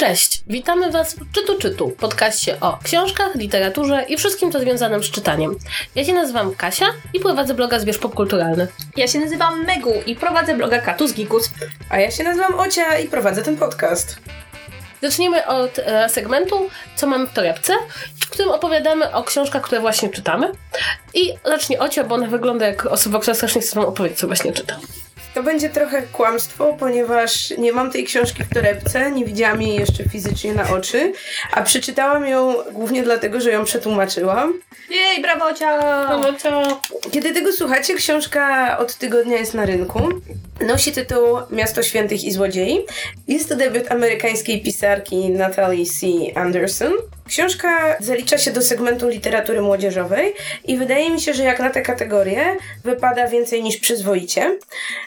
Cześć, witamy Was w Czytu Czytu, podcaście o książkach, literaturze i wszystkim co związanym z czytaniem. Ja się nazywam Kasia i prowadzę bloga Zwierz Popkulturalny. Ja się nazywam Megu i prowadzę bloga Katus Gikus. A ja się nazywam Ocia i prowadzę ten podcast. Zaczniemy od e, segmentu Co mamy w torebce, w którym opowiadamy o książkach, które właśnie czytamy. I zacznie Ocia, bo ona wygląda jak osoba, która strasznie chce wam opowiedzieć, co właśnie czyta. To będzie trochę kłamstwo, ponieważ nie mam tej książki w torebce, nie widziałam jej jeszcze fizycznie na oczy, a przeczytałam ją głównie dlatego, że ją przetłumaczyłam. Jej, brawo cia! No to Kiedy tego słuchacie, książka od tygodnia jest na rynku. Nosi tytuł Miasto Świętych i Złodziei. Jest to debiut amerykańskiej pisarki Natalie C. Anderson. Książka zalicza się do segmentu literatury młodzieżowej i wydaje mi się, że jak na tę kategorię wypada więcej niż przyzwoicie.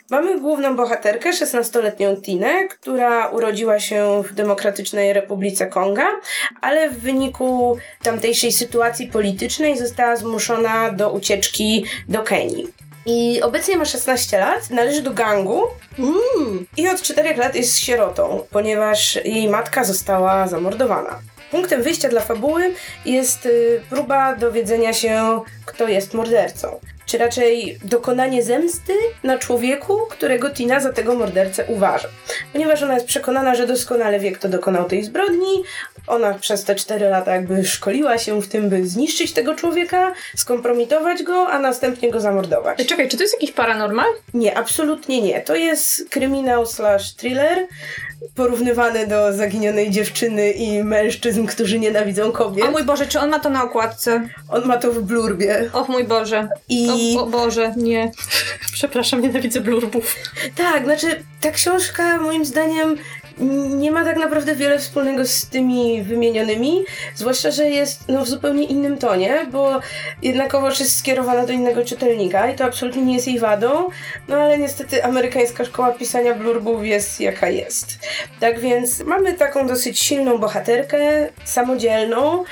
Mamy główną bohaterkę, 16-letnią Tinę, która urodziła się w Demokratycznej Republice Konga, ale w wyniku tamtejszej sytuacji politycznej została zmuszona do ucieczki do Kenii. I obecnie ma 16 lat, należy do gangu mm, i od 4 lat jest sierotą, ponieważ jej matka została zamordowana. Punktem wyjścia dla fabuły jest y, próba dowiedzenia się, kto jest mordercą. Czy raczej dokonanie zemsty na człowieku, którego Tina za tego mordercę uważa. Ponieważ ona jest przekonana, że doskonale wie, kto dokonał tej zbrodni, ona przez te 4 lata jakby szkoliła się w tym, by zniszczyć tego człowieka, skompromitować go, a następnie go zamordować. Czekaj, czy to jest jakiś paranormal? Nie, absolutnie nie. To jest kryminał slash thriller porównywany do zaginionej dziewczyny i mężczyzn, którzy nienawidzą kobiet. O mój Boże, czy on ma to na okładce? On ma to w blurbie. Och mój Boże. I O, o Boże, nie. Przepraszam, nienawidzę blurbów. tak, znaczy ta książka moim zdaniem nie ma tak naprawdę wiele wspólnego z tymi wymienionymi, zwłaszcza, że jest no, w zupełnie innym tonie, bo jednakowoż jest skierowana do innego czytelnika i to absolutnie nie jest jej wadą, no ale niestety amerykańska szkoła pisania blurbów jest jaka jest. Tak więc mamy taką dosyć silną bohaterkę, samodzielną,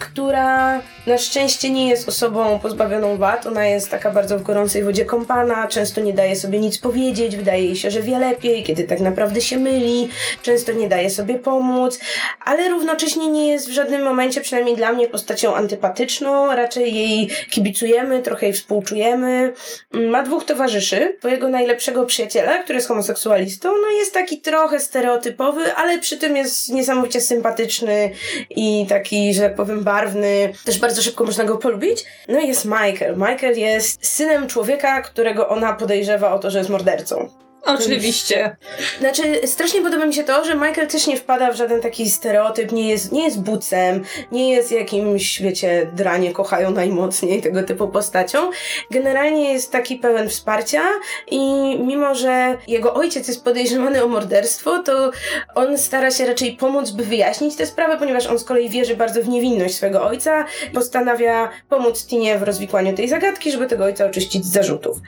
która na szczęście nie jest osobą pozbawioną wad, ona jest taka bardzo w gorącej wodzie kąpana, często nie daje sobie nic powiedzieć, wydaje jej się, że wie lepiej, kiedy tak naprawdę się myli, często nie daje sobie pomóc, ale równocześnie nie jest w żadnym momencie, przynajmniej dla mnie, postacią antypatyczną, raczej jej kibicujemy, trochę jej współczujemy. Ma dwóch towarzyszy, twojego najlepszego przyjaciela, który jest homoseksualistą, no jest taki trochę stereotypowy, ale przy tym jest niesamowicie sympatyczny i taki, że tak powiem, barwny, też bardzo szybko można go polubić. No i jest Michael. Michael jest synem człowieka, którego ona podejrzewa o to, że jest mordercą. Oczywiście. Znaczy, strasznie podoba mi się to, że Michael też nie wpada w żaden taki stereotyp, nie jest, nie jest bucem, nie jest jakimś, wiecie, dranie kochają najmocniej, tego typu postacią. Generalnie jest taki pełen wsparcia i mimo, że jego ojciec jest podejrzewany o morderstwo, to on stara się raczej pomóc, by wyjaśnić tę sprawę, ponieważ on z kolei wierzy bardzo w niewinność swego ojca, postanawia pomóc Tinie w rozwikłaniu tej zagadki, żeby tego ojca oczyścić z zarzutów.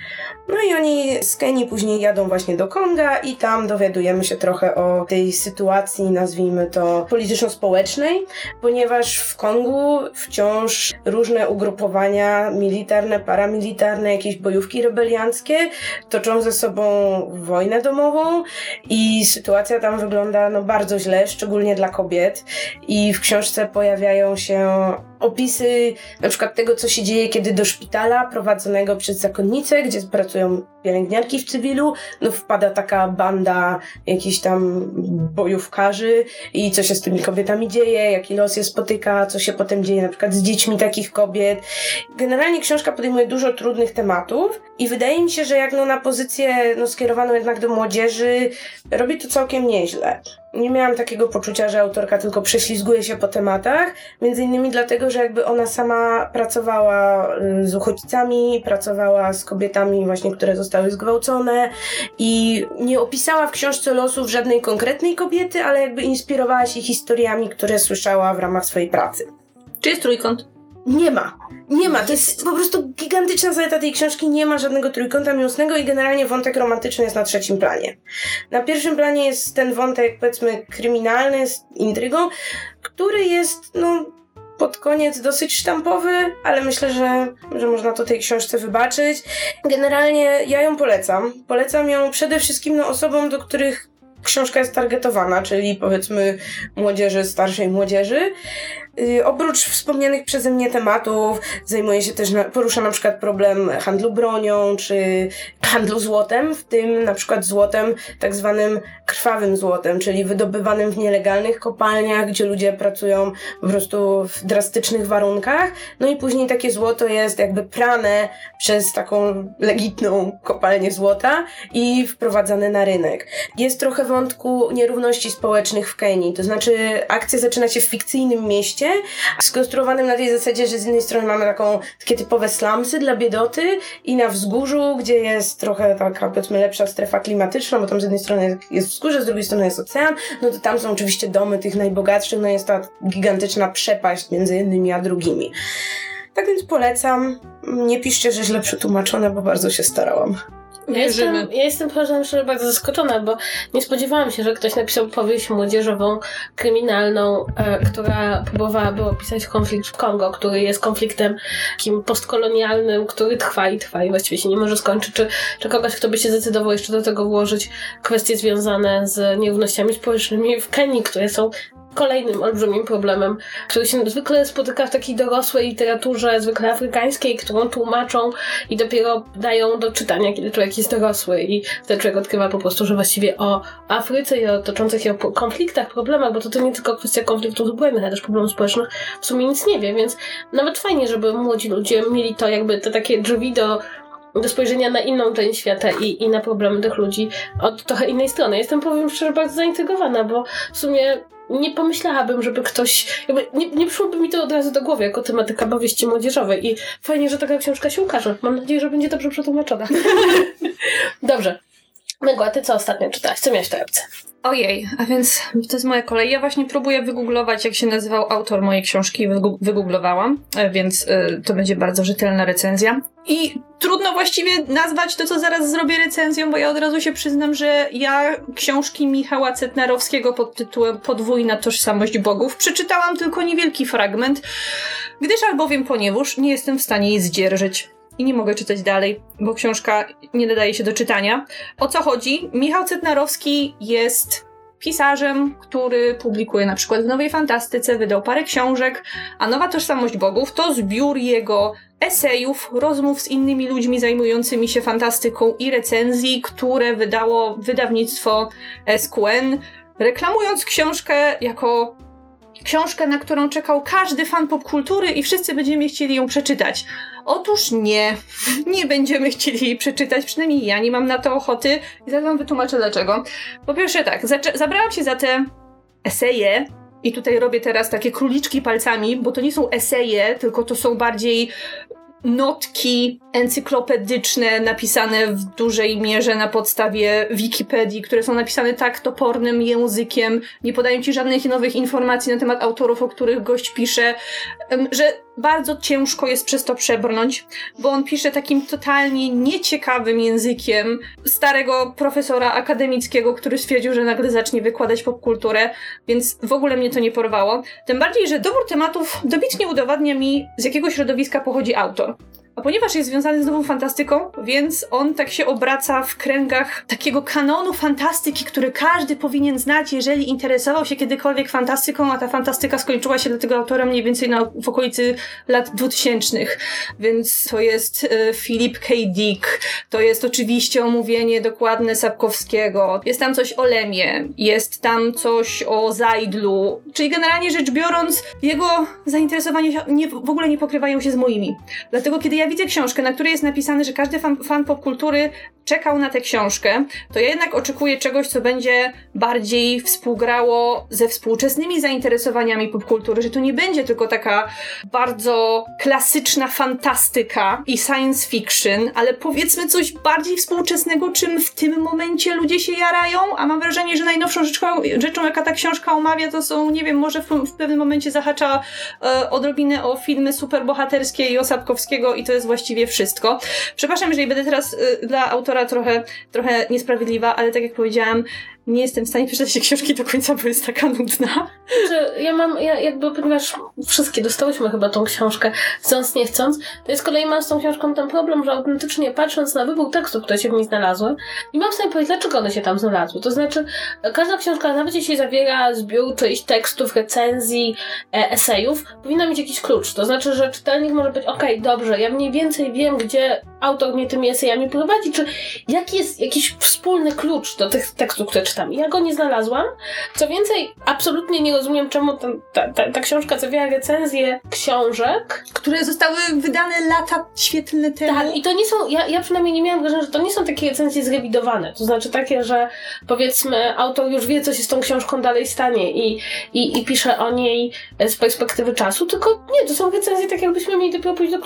No i oni z Kenii później jadą właśnie do Konga i tam dowiadujemy się trochę o tej sytuacji, nazwijmy to polityczno-społecznej, ponieważ w Kongu wciąż różne ugrupowania militarne, paramilitarne, jakieś bojówki rebelianckie toczą ze sobą wojnę domową i sytuacja tam wygląda no bardzo źle, szczególnie dla kobiet. I w książce pojawiają się opisy na przykład tego, co się dzieje, kiedy do szpitala prowadzonego przez zakonnicę, gdzie pracują pielęgniarki w cywilu, no wpada taka banda jakichś tam bojówkarzy i co się z tymi kobietami dzieje, jaki los je spotyka, co się potem dzieje na przykład z dziećmi takich kobiet. Generalnie książka podejmuje dużo trudnych tematów i wydaje mi się, że jak no na pozycję no, skierowaną jednak do młodzieży robi to całkiem nieźle nie miałam takiego poczucia, że autorka tylko prześlizguje się po tematach, między innymi dlatego, że jakby ona sama pracowała y, z uchodźcami, pracowała z kobietami właśnie, które zostały zgwałcone i nie opisała w książce losów żadnej konkretnej kobiety, ale jakby inspirowała się historiami, które słyszała w ramach swojej pracy. Czy jest trójkąt? Nie ma. Nie ma. To jest po prostu gigantyczna zaleta tej książki. Nie ma żadnego trójkąta miłosnego i generalnie wątek romantyczny jest na trzecim planie. Na pierwszym planie jest ten wątek, powiedzmy, kryminalny, z intrygą, który jest, no, pod koniec dosyć sztampowy, ale myślę, że, że można to tej książce wybaczyć. Generalnie ja ją polecam. Polecam ją przede wszystkim no, osobom, do których książka jest targetowana, czyli powiedzmy młodzieży, starszej młodzieży. Y, oprócz wspomnianych przeze mnie tematów, zajmuje się też, porusza na przykład problem handlu bronią, czy handlu złotem, w tym na przykład złotem tak zwanym krwawym złotem, czyli wydobywanym w nielegalnych kopalniach, gdzie ludzie pracują po prostu w drastycznych warunkach. No i później takie złoto jest jakby prane przez taką legitną kopalnię złota i wprowadzane na rynek. Jest trochę wątku nierówności społecznych w Kenii, to znaczy akcja zaczyna się w fikcyjnym mieście, skonstruowanym na tej zasadzie, że z jednej strony mamy taką, takie typowe slumsy dla biedoty i na wzgórzu, gdzie jest trochę taka powiedzmy lepsza strefa klimatyczna, bo tam z jednej strony jest wzgórze, z drugiej strony jest ocean, no to tam są oczywiście domy tych najbogatszych, no jest ta gigantyczna przepaść między jednymi a drugimi. Tak więc polecam. Nie piszcie, że źle przetłumaczone, bo bardzo się starałam. Ja jestem, ja jestem powiem szczerze bardzo zaskoczona, bo nie spodziewałam się, że ktoś napisał powieść młodzieżową, kryminalną, e, która próbowałaby opisać konflikt w Kongo, który jest konfliktem takim postkolonialnym, który trwa i trwa i właściwie się nie może skończyć, czy, czy kogoś, kto by się zdecydował jeszcze do tego włożyć kwestie związane z nierównościami społecznymi w Kenii, które są kolejnym olbrzymim problemem, który się zwykle spotyka w takiej dorosłej literaturze, zwykle afrykańskiej, którą tłumaczą i dopiero dają do czytania, kiedy człowiek jest dorosły i wtedy człowiek odkrywa po prostu, że właściwie o Afryce i o toczących się konfliktach, problemach, bo to, to nie tylko kwestia konfliktów zbrojnych, ale też problemów społecznych, w sumie nic nie wie, więc nawet fajnie, żeby młodzi ludzie mieli to jakby te takie drzwi do do spojrzenia na inną część świata i, i na problemy tych ludzi od trochę innej strony. Jestem, powiem szczerze, bardzo zaintrygowana, bo w sumie nie pomyślałabym, żeby ktoś. Jakby nie, nie przyszłoby mi to od razu do głowy jako tematyka powieści młodzieżowej. I fajnie, że taka książka się ukaże. Mam nadzieję, że będzie dobrze przetłumaczona. dobrze. Mygła, ty co ostatnio czytałaś? Co miałeś w torebce? Ojej, a więc to jest moja kolej. Ja właśnie próbuję wygooglować, jak się nazywał autor mojej książki. Wygooglowałam, e, więc y, to będzie bardzo rzetelna recenzja. I trudno właściwie nazwać to, co zaraz zrobię recenzją, bo ja od razu się przyznam, że ja książki Michała Cetnarowskiego pod tytułem Podwójna tożsamość bogów przeczytałam tylko niewielki fragment, gdyż albowiem ponieważ nie jestem w stanie jej zdzierżyć i nie mogę czytać dalej, bo książka nie nadaje się do czytania. O co chodzi? Michał Cetnarowski jest pisarzem, który publikuje na przykład w Nowej Fantastyce, wydał parę książek, a Nowa Tożsamość Bogów to zbiór jego esejów, rozmów z innymi ludźmi zajmującymi się fantastyką i recenzji, które wydało wydawnictwo SQN, reklamując książkę jako książkę, na którą czekał każdy fan popkultury i wszyscy będziemy chcieli ją przeczytać. Otóż nie, nie będziemy chcieli jej przeczytać, przynajmniej ja nie mam na to ochoty i zaraz wam wytłumaczę dlaczego. Po pierwsze tak, zabrałam się za te eseje, i tutaj robię teraz takie króliczki palcami, bo to nie są eseje, tylko to są bardziej notki encyklopedyczne napisane w dużej mierze na podstawie Wikipedii, które są napisane tak topornym językiem, nie podają ci żadnych nowych informacji na temat autorów, o których gość pisze, że bardzo ciężko jest przez to przebrnąć, bo on pisze takim totalnie nieciekawym językiem starego profesora akademickiego, który stwierdził, że nagle zacznie wykładać popkulturę, więc w ogóle mnie to nie porwało. Tym bardziej, że dobór tematów dobitnie udowadnia mi, z jakiego środowiska pochodzi autor. A ponieważ jest związany z nową fantastyką, więc on tak się obraca w kręgach takiego kanonu fantastyki, który każdy powinien znać, jeżeli interesował się kiedykolwiek fantastyką, a ta fantastyka skończyła się dla tego autora mniej więcej na, w okolicy lat 2000. Więc to jest e, Philip K. Dick, to jest oczywiście omówienie dokładne Sapkowskiego, jest tam coś o Lemie, jest tam coś o Zajdlu, czyli generalnie rzecz biorąc, jego zainteresowania w ogóle nie pokrywają się z moimi. Dlatego kiedy ja widzę książkę, na której jest napisane, że każdy fan, fan popkultury czekał na tę książkę, to ja jednak oczekuję czegoś, co będzie bardziej współgrało ze współczesnymi zainteresowaniami popkultury, że to nie będzie tylko taka bardzo klasyczna fantastyka i science fiction, ale powiedzmy coś bardziej współczesnego, czym w tym momencie ludzie się jarają, a mam wrażenie, że najnowszą rzeczą, rzeczą jaka ta książka omawia, to są, nie wiem, może w, w pewnym momencie zahacza e, odrobinę o filmy superbohaterskie i o Sapkowskiego i to jest właściwie wszystko. Przepraszam, jeżeli będę teraz y, dla autora trochę, trochę niesprawiedliwa, ale tak jak powiedziałam, nie jestem w stanie przeczytać tej książki do końca, bo jest taka nudna. Znaczy, ja mam, ja jakby, ponieważ wszystkie dostałyśmy chyba tą książkę, chcąc, nie chcąc, to jest kolei mam z tą książką ten problem, że autentycznie patrząc na wybór tekstów, które się w niej znalazły, nie mam w stanie powiedzieć, dlaczego one się tam znalazły. To znaczy, każda książka, nawet jeśli zawiera zbiór czyjś tekstów, recenzji, e, esejów, powinna mieć jakiś klucz. To znaczy, że czytelnik może być, okej, okay, dobrze, ja mniej więcej wiem, gdzie autor mnie tymi esejami prowadzi, czy jaki jest jakiś wspólny klucz do tych tekstów, które czytam. Ja go nie znalazłam. Co więcej, absolutnie nie rozumiem, czemu ten, ta, ta, ta książka zawiera recenzje książek. Które zostały wydane lata świetlne temu. Tak, i to nie są, ja, ja przynajmniej nie miałam wrażenia, że to nie są takie recenzje zrewidowane. To znaczy takie, że powiedzmy autor już wie, co się z tą książką dalej stanie i, i, i pisze o niej z perspektywy czasu, tylko nie, to są recenzje tak, jakbyśmy mieli dopiero pójść do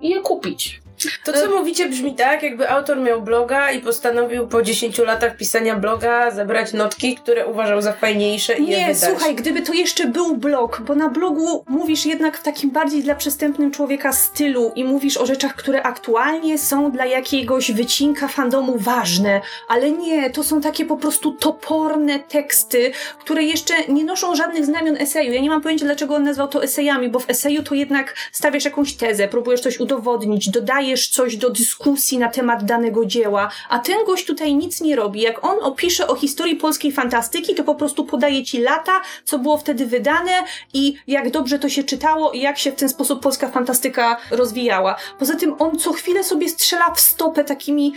i je kupić. To, co mówicie, brzmi tak, jakby autor miał bloga i postanowił po 10 latach pisania bloga zebrać notki, które uważał za fajniejsze i Nie, je wydać. słuchaj, gdyby to jeszcze był blog, bo na blogu mówisz jednak w takim bardziej dla przystępnym człowieka stylu i mówisz o rzeczach, które aktualnie są dla jakiegoś wycinka fandomu ważne, ale nie, to są takie po prostu toporne teksty, które jeszcze nie noszą żadnych znamion eseju. Ja nie mam pojęcia, dlaczego on nazwał to esejami, bo w eseju to jednak stawiasz jakąś tezę, próbujesz coś udowodnić, dodajesz dodajesz coś do dyskusji na temat danego dzieła, a ten gość tutaj nic nie robi. Jak on opisze o historii polskiej fantastyki, to po prostu podaje ci lata, co było wtedy wydane i jak dobrze to się czytało i jak się w ten sposób polska fantastyka rozwijała. Poza tym on co chwilę sobie strzela w stopę takimi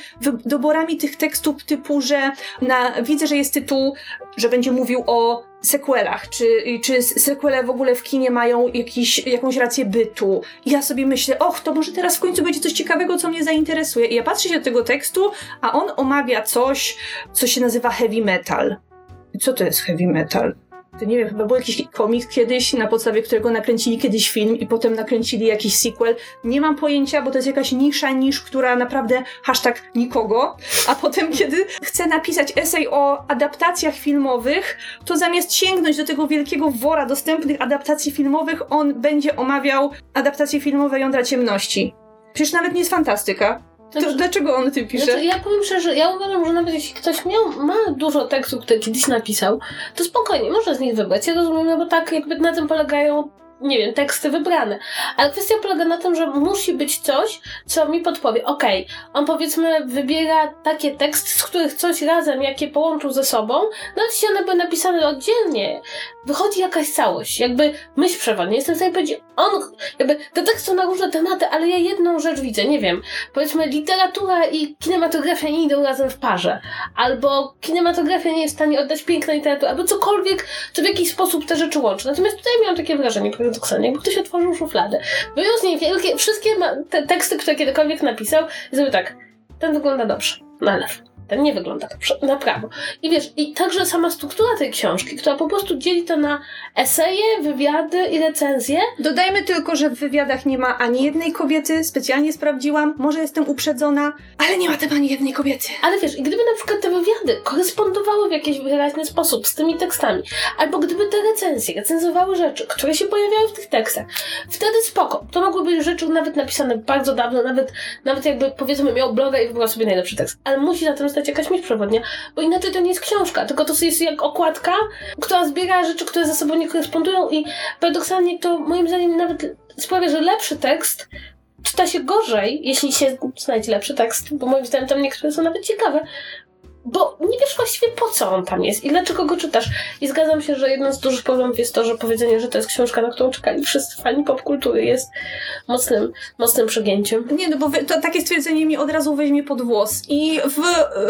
doborami tych tekstów typu, że na, widzę, że jest tytuł, że będzie mówił o sequelach, czy, czy sequele w ogóle w kinie mają jakiś, jakąś rację bytu. I ja sobie myślę, och, to może teraz w końcu będzie coś ciekawego, co mnie zainteresuje. I ja patrzę się do tego tekstu, a on omawia coś, co się nazywa heavy metal. Co to jest heavy metal? To nie wiem, chyba był jakiś komiks kiedyś, na podstawie którego nakręcili kiedyś film i potem nakręcili jakiś sequel. Nie mam pojęcia, bo to jest jakaś nisza niż, która naprawdę hashtag nikogo. A potem, kiedy chcę napisać esej o adaptacjach filmowych, to zamiast sięgnąć do tego wielkiego wora dostępnych adaptacji filmowych, on będzie omawiał adaptacje filmowe Jądra Ciemności. Przecież nawet nie jest fantastyka. To dlaczego on ty pisze? Znaczy, ja powiem szczerze, ja uważam, że nawet jeśli ktoś miał, ma dużo tekstów, które kiedyś napisał, to spokojnie, może z nich wybrać. Ja rozumiem, no bo tak jakby na tym polegają nie wiem, teksty wybrane. Ale kwestia polega na tym, że musi być coś, co mi podpowie. Okej, okay, on powiedzmy wybiera takie teksty, z których coś razem, jakie połączył ze sobą, nawet jeśli one były napisane oddzielnie, wychodzi jakaś całość, jakby myśl przewodnia. Jestem w stanie powiedzieć, on, jakby te teksty są na różne tematy, ale ja jedną rzecz widzę, nie wiem, powiedzmy literatura i kinematografia nie idą razem w parze, albo kinematografia nie jest w stanie oddać pięknej literatury, albo cokolwiek, co w jakiś sposób te rzeczy łączy. Natomiast tutaj miałam takie wrażenie, paradoksalnie, jakby ktoś otworzył szufladę, wyjął z niej wielkie, wszystkie te teksty, które kiedykolwiek napisał i zrobił tak, ten wygląda dobrze, na lewo ten nie wygląda na prawo. I wiesz, i także sama struktura tej książki, która po prostu dzieli to na eseje, wywiady i recenzje. Dodajmy tylko, że w wywiadach nie ma ani jednej kobiety, specjalnie sprawdziłam, może jestem uprzedzona, ale nie ma tam ani jednej kobiety. Ale wiesz, i gdyby na przykład te wywiady korespondowały w jakiś wyraźny sposób z tymi tekstami, albo gdyby te recenzje recenzowały rzeczy, które się pojawiały w tych tekstach, wtedy spoko. To mogły być rzeczy nawet napisane bardzo dawno, nawet, nawet jakby powiedzmy miał bloga i wybrał sobie najlepszy tekst. Ale musi na tym stać jakaś myśl przewodnia, bo inaczej to nie jest książka, tylko to jest jak okładka, która zbiera rzeczy, które ze sobą nie korespondują i paradoksalnie to moim zdaniem nawet sprawia, że lepszy tekst czyta się gorzej, jeśli się znajdzie lepszy tekst, bo moim zdaniem tam niektóre są nawet ciekawe, bo nie wiesz właściwie po co on tam jest i dlaczego go czytasz. I zgadzam się, że jednym z dużych problemów jest to, że powiedzenie, że to jest książka, na którą czekali wszyscy fani popkultury jest mocnym, mocnym przegięciem. Nie, no bo to, takie stwierdzenie mi od razu weźmie pod włos. I w,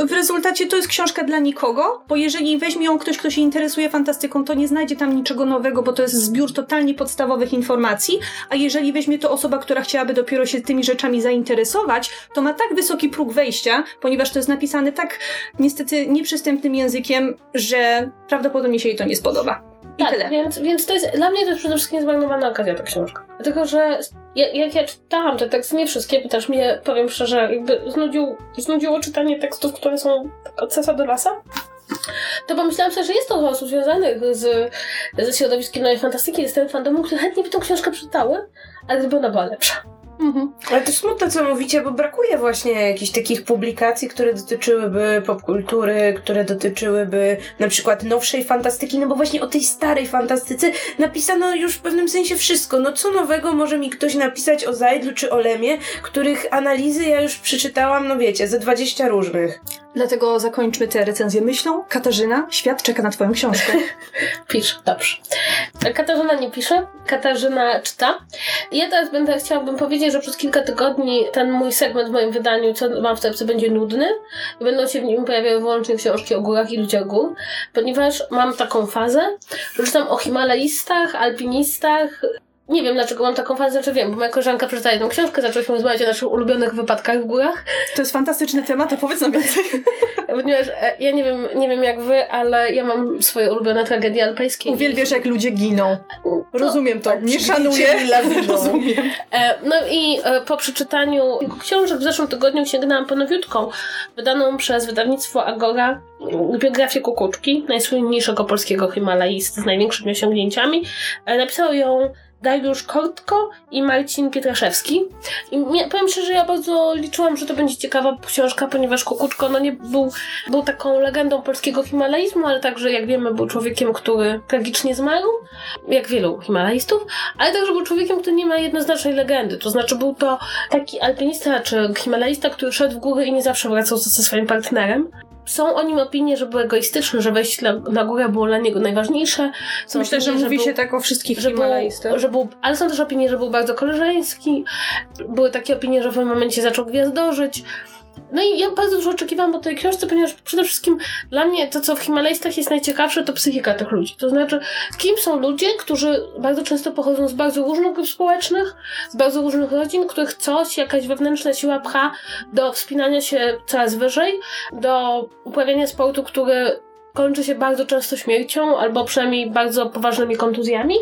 w rezultacie to jest książka dla nikogo, bo jeżeli weźmie ją ktoś, kto się interesuje fantastyką, to nie znajdzie tam niczego nowego, bo to jest zbiór totalnie podstawowych informacji, a jeżeli weźmie to osoba, która chciałaby dopiero się tymi rzeczami zainteresować, to ma tak wysoki próg wejścia, ponieważ to jest napisane tak niestety nieprzystępnym językiem, że prawdopodobnie się jej to nie spodoba. I tak, tyle. Więc, więc to jest, dla mnie to jest przede wszystkim zmarnowana okazja ta książka. Dlatego, że ja, jak ja czytałam te teksty, nie wszystkie, bo też mnie, powiem szczerze, jakby znudził, znudziło czytanie tekstów, które są od sesa do lasa. To pomyślałam sobie, że jest to osób związanych z, ze środowiskiem nowej fantastyki, z tym fandomem, które chętnie by tą książkę przeczytały, ale gdyby ona była lepsza. Mhm. Ale to smutne, co mówicie, bo brakuje właśnie jakichś takich publikacji, które dotyczyłyby popkultury, które dotyczyłyby na przykład nowszej fantastyki, no bo właśnie o tej starej fantastyce napisano już w pewnym sensie wszystko. No co nowego może mi ktoś napisać o Zajdlu czy o Lemie, których analizy ja już przeczytałam, no wiecie, ze 20 różnych. Dlatego zakończmy tę recenzję myślą. Katarzyna, świat czeka na twoją książkę. Pisz, dobrze. Katarzyna nie pisze, Katarzyna czyta. Ja teraz będę chciałabym powiedzieć, że przez kilka tygodni ten mój segment w moim wydaniu, co mam w tepce, będzie nudny i będą się w nim pojawiały wyłącznie książki o górach i ludziach gór, ponieważ mam taką fazę, że czytam o Himalajistach, alpinistach, nie wiem, dlaczego mam taką fazę, znaczy wiem, bo moja koleżanka przeczytała jedną książkę, zaczęłyśmy rozmawiać o naszych ulubionych wypadkach w górach. To jest fantastyczny temat, a powiedz nam więcej. Ponieważ e, ja nie wiem, nie wiem jak wy, ale ja mam swoje ulubione tragedie alpejskie. Uwielbiasz, jak ludzie giną. Rozumiem to. Nie szanuję. Rozumiem. E, no i e, po przeczytaniu książek w zeszłym tygodniu sięgnęłam po nowiutką, wydaną przez wydawnictwo Agora, biografię Kukuczki, najsłynniejszego polskiego himalaisty z największymi osiągnięciami. Napisał ją Dariusz Kortko i Marcin Pietraszewski. I powiem szczerze, ja bardzo liczyłam, że to będzie ciekawa książka, ponieważ Kukuczko no nie był, był taką legendą polskiego himalaizmu, ale także, jak wiemy, był człowiekiem, który tragicznie zmarł, jak wielu himalaistów, ale także był człowiekiem, który nie ma jednoznacznej legendy. To znaczy, był to taki alpinista czy himalaista, który szedł w góry i nie zawsze wracał ze swoim partnerem. Są o nim opinie, że był egoistyczny, że wejść na, górę było dla niego najważniejsze. Są Myślę, opinie, że mówi że był, się tak o wszystkich że był, że był, Ale są też opinie, że był bardzo koleżeński. Były takie opinie, że w pewnym momencie zaczął gwiazdożyć. No i ja bardzo dużo oczekiwałam po tej książce, ponieważ przede wszystkim dla mnie to, co w Himalajstach jest najciekawsze, to psychika tych ludzi. To znaczy, kim są ludzie, którzy bardzo często pochodzą z bardzo różnych grup społecznych, z bardzo różnych rodzin, których coś, jakaś wewnętrzna siła pcha do wspinania się coraz wyżej, do uprawiania sportu, który kończy się bardzo często śmiercią, albo przynajmniej bardzo poważnymi kontuzjami.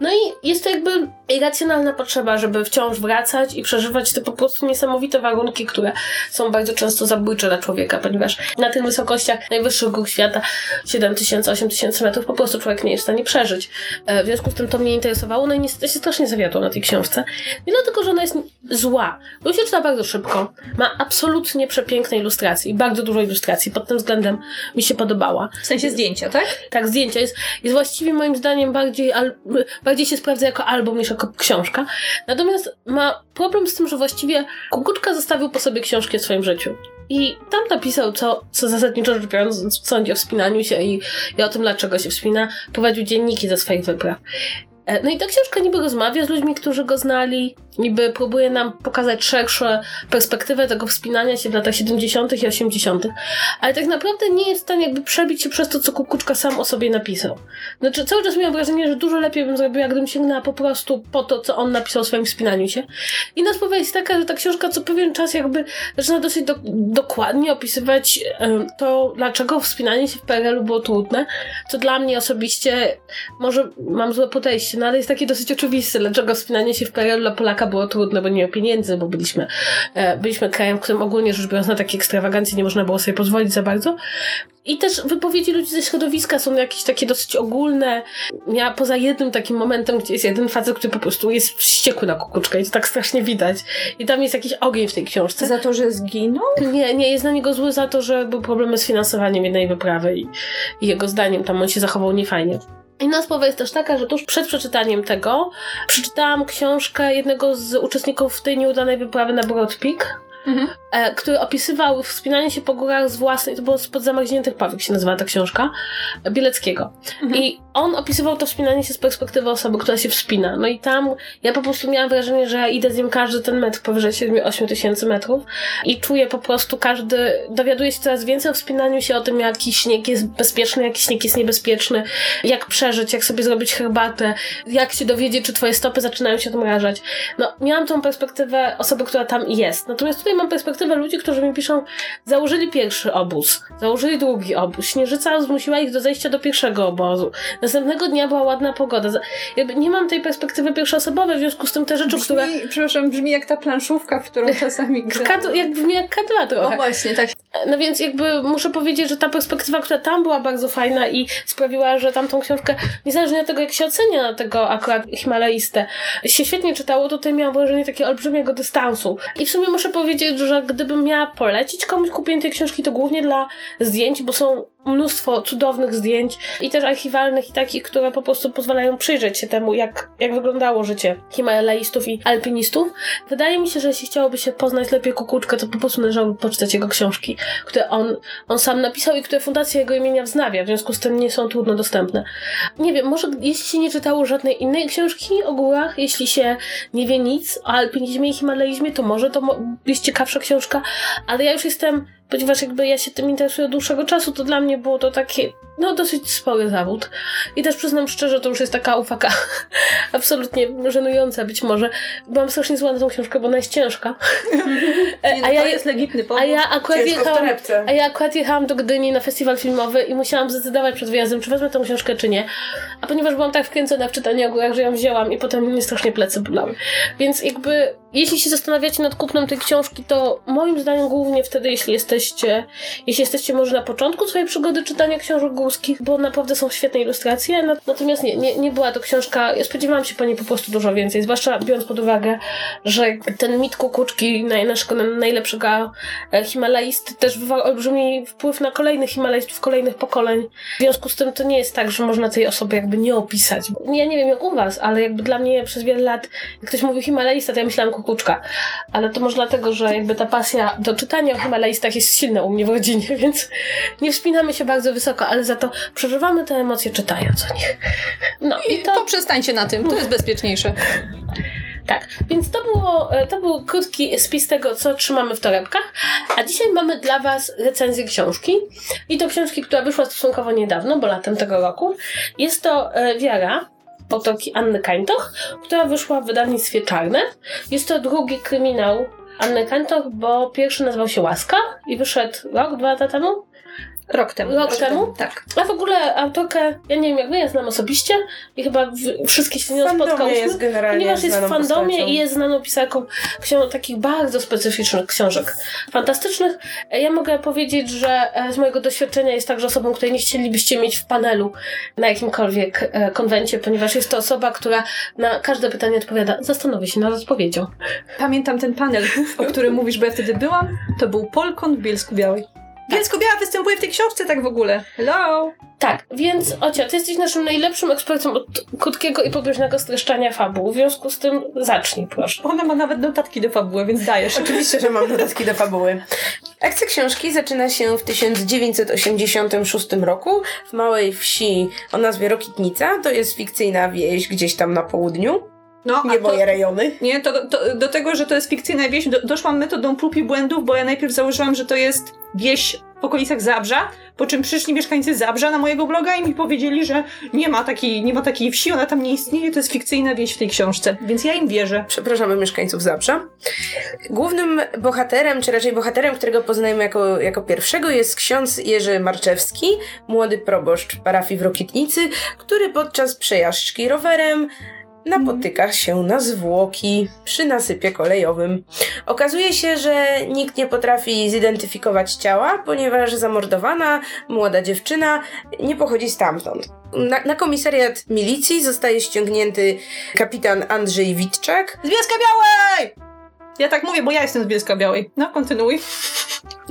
No i jest to jakby irracjonalna potrzeba, żeby wciąż wracać i przeżywać te po prostu niesamowite warunki, które są bardzo często zabójcze dla człowieka, ponieważ na tych wysokościach najwyższych gór świata 7000-8000 metrów po prostu człowiek nie jest w stanie przeżyć. E, w związku z tym to mnie interesowało, no i niestety się strasznie zawiodło na tej książce. Nie dlatego, że ona jest zła, bo się czyta bardzo szybko, ma absolutnie przepiękne ilustracje i bardzo dużo ilustracji, pod tym względem mi się podobała. W sensie zdjęcia, tak? Tak, zdjęcia. Jest, jest właściwie moim zdaniem bardziej, al, bardziej się sprawdza jako album niż jako książka. Natomiast ma problem z tym, że właściwie Kukuczka zostawił po sobie książki w swoim życiu. I tam napisał, co, co zasadniczo rzecz biorąc sądzi o wspinaniu się i, i o tym, dlaczego się wspina. Prowadził dzienniki ze swoich wypraw. E, no i ta książka niby rozmawia z ludźmi, którzy go znali, niby próbuje nam pokazać szerszą perspektywę tego wspinania się w latach 70. i 80., ale tak naprawdę nie jest w stanie jakby przebić się przez to, co Kukuczka sam o sobie napisał. Znaczy, cały czas miałam wrażenie, że dużo lepiej bym zrobiła, gdybym sięgnęła po prostu po to, co on napisał o swoim wspinaniu się. I nas jest taka, że ta książka co pewien czas jakby zaczyna dosyć do, dokładnie opisywać to, dlaczego wspinanie się w PRL-u było trudne, co dla mnie osobiście, może mam złe podejście, no ale jest takie dosyć oczywiste, dlaczego wspinanie się w PRL-u dla Polaka było trudne, bo nie miał pieniędzy, bo byliśmy, e, byliśmy krajem, w którym ogólnie rzecz biorąc na takie ekstrawagancje nie można było sobie pozwolić za bardzo. I też wypowiedzi ludzi ze środowiska są jakieś takie dosyć ogólne. Ja poza jednym takim momentem, gdzie jest jeden facet, który po prostu jest wściekły na kukuczkę i to tak strasznie widać. I tam jest jakiś ogień w tej książce. Za to, że zginął? Nie, nie, jest na niego zły za to, że był problemy z finansowaniem jednej wyprawy i, i jego zdaniem tam on się zachował niefajnie. Inna sprawa jest też taka, że tuż przed przeczytaniem tego przeczytałam książkę jednego z uczestników tej nieudanej wyprawy na Broad Peak, mhm. E, który opisywał wspinanie się po górach z własnej, to było spod zamarzniętych pawik się nazywa ta książka, Bieleckiego. Mhm. I on opisywał to wspinanie się z perspektywy osoby, która się wspina. No i tam ja po prostu miałam wrażenie, że ja idę z nim każdy ten metr powyżej 7-8 tysięcy metrów i czuję po prostu każdy, dowiaduję się coraz więcej o wspinaniu się, o tym jaki śnieg jest bezpieczny, jaki śnieg jest niebezpieczny, jak przeżyć, jak sobie zrobić herbatę, jak się dowiedzieć, czy twoje stopy zaczynają się odmrażać. No, miałam tą perspektywę osoby, która tam jest. Natomiast tutaj mam perspektywę ludzi, którzy mi piszą, założyli pierwszy obóz, założyli drugi obóz, śnieżyca zmusiła ich do zejścia do pierwszego obozu, Następnego dnia była ładna pogoda. Jakby nie mam tej perspektywy pierwszoosobowej, w związku z tym te rzeczy, brzmi, które... Przepraszam, brzmi jak ta planszówka, w którą czasami gra. jak brzmi jak kadra trochę. O właśnie, tak. No więc jakby muszę powiedzieć, że ta perspektywa, która tam była bardzo fajna i sprawiła, że tamtą książkę, niezależnie od tego, jak się ocenia na tego akurat Himalaistę, się świetnie czytało, tutaj miałam wrażenie takiego olbrzymiego dystansu. I w sumie muszę powiedzieć, że gdybym miała polecić komuś kupienie tej książki, to głównie dla zdjęć, bo są mnóstwo cudownych zdjęć i też archiwalnych i takich, które po prostu pozwalają przyjrzeć się temu, jak, jak wyglądało życie Himalaistów i alpinistów. Wydaje mi się, że jeśli chciałoby się poznać lepiej Kukuczkę, to po prostu należałoby poczytać jego książki, które on, on sam napisał i które Fundacja jego imienia wznawia, w związku z tym nie są trudno dostępne. Nie wiem, może jeśli się nie czytało żadnej innej książki o górach, jeśli się nie wie nic o alpinizmie i himalaizmie, to może to jest ciekawsza książka, ale ja już jestem ponieważ jakby ja się tym interesuję od dłuższego czasu, to dla mnie było to takie, no dosyć spory zawód. I też przyznam szczerze, to już jest taka ufaka absolutnie żenująca być może. Byłam strasznie zła na tą książkę, bo ona jest ciężka. Nie, no, a ja jest legitny powód. A ja akurat jechałam, a ja akurat jechałam do Gdyni na festiwal filmowy i musiałam zdecydować przed wyjazdem, czy wezmę tą książkę, czy nie. A ponieważ byłam tak wkręcona w czytanie o górach, że ją wzięłam i potem mnie strasznie plecy bolały. Więc jakby, jeśli się zastanawiacie nad kupnem tej książki, to moim zdaniem głównie wtedy, jeśli jesteście, jeśli jesteście może na początku swojej przygody czytania książek górskich, bo naprawdę są świetne ilustracje, natomiast nie, nie, nie była to książka, ja spodziewałam się po niej po prostu dużo więcej, zwłaszcza biorąc pod uwagę, że ten mit kukuczki, naszego najlepszego e, Himalaisty też wywarł olbrzymi wpływ na kolejnych Himalajstów, kolejnych pokoleń. W związku z tym to nie jest tak, że można tej osoby jakby nie opisać. Ja nie wiem jak u was, ale jakby dla mnie przez wiele lat, jak ktoś mówi Himalajista, to ja myślałam kukuczka. Ale to może dlatego, że jakby ta pasja do czytania o Himalajstach jest silna u mnie w rodzinie, więc nie wspinamy się bardzo wysoko, ale za to przeżywamy te emocje czytając o nich. No i, i to... to przestańcie na tym, to jest bezpieczniejsze. Tak, więc to, było, e, to był krótki spis tego, co trzymamy w torebkach, a dzisiaj mamy dla Was recenzję książki i to książki, która wyszła stosunkowo niedawno, bo latem tego roku. Jest to e, Wiara autorki Anny Kańtoch, która wyszła w wydawnictwie Czarne. Jest to drugi kryminał Anny Kańtoch, bo pierwszy nazywał się Łaska i wyszedł rok, dwa lata temu. Rok temu. Rok, temu? Tak. A w ogóle autorkę, ja nie wiem jak wy, ja znam osobiście i chyba w, wszystkie się z nią spotkałyśmy. jest generalnie Ponieważ jest w fandomie postacią. i jest znaną pisarką książ- takich bardzo specyficznych książek fantastycznych. Ja mogę powiedzieć, że e, z mojego doświadczenia jest także osobą, której nie chcielibyście mieć w panelu na jakimkolwiek e, konwencie, ponieważ jest to osoba, która na każde pytanie odpowiada, zastanowię się nad odpowiedzią. Pamiętam ten panel, o którym mówisz, bo ja wtedy byłam. To był Polkon w Bielsku Białej. Bielsko Biała występuje w tej książce tak w ogóle. Hello! Tak, więc Ocia, ty jesteś naszym najlepszym ekspertem od krótkiego i pobieżnego streszczania fabuł. W związku z tym zacznij, proszę. Ona ma nawet notatki do fabuły, więc dajesz. Oczywiście, że mam notatki do fabuły. Akcja książki zaczyna się w 1986 roku w małej wsi o nazwie Rokitnica. To jest fikcyjna wieś gdzieś tam na południu. No, nie moje rejony. Nie, to, to, do tego, że to jest fikcyjna wieś, do, doszłam metodą prób i błędów, bo ja najpierw założyłam, że to jest wieś w okolicach Zabrza, po czym przyszli mieszkańcy Zabrza na mojego bloga i mi powiedzieli, że nie ma takiej, nie ma takiej wsi, ona tam nie istnieje, to jest fikcyjna wieś w tej książce, więc ja im wierzę. Przepraszamy mieszkańców Zabrza. Głównym bohaterem, czy raczej bohaterem, którego poznajemy jako, jako pierwszego jest ksiądz Jerzy Marczewski, młody proboszcz parafii w Rokitnicy, który podczas przejażdżki rowerem napotyka się na zwłoki przy nasypie kolejowym. Okazuje się, że nikt nie potrafi zidentyfikować ciała, ponieważ zamordowana młoda dziewczyna nie pochodzi stamtąd. Na, na komisariat milicji zostaje ściągnięty kapitan Andrzej Witczak. Z Bielska Białej! Ja tak mówię, bo ja jestem z Bielska Białej. No, kontynuuj.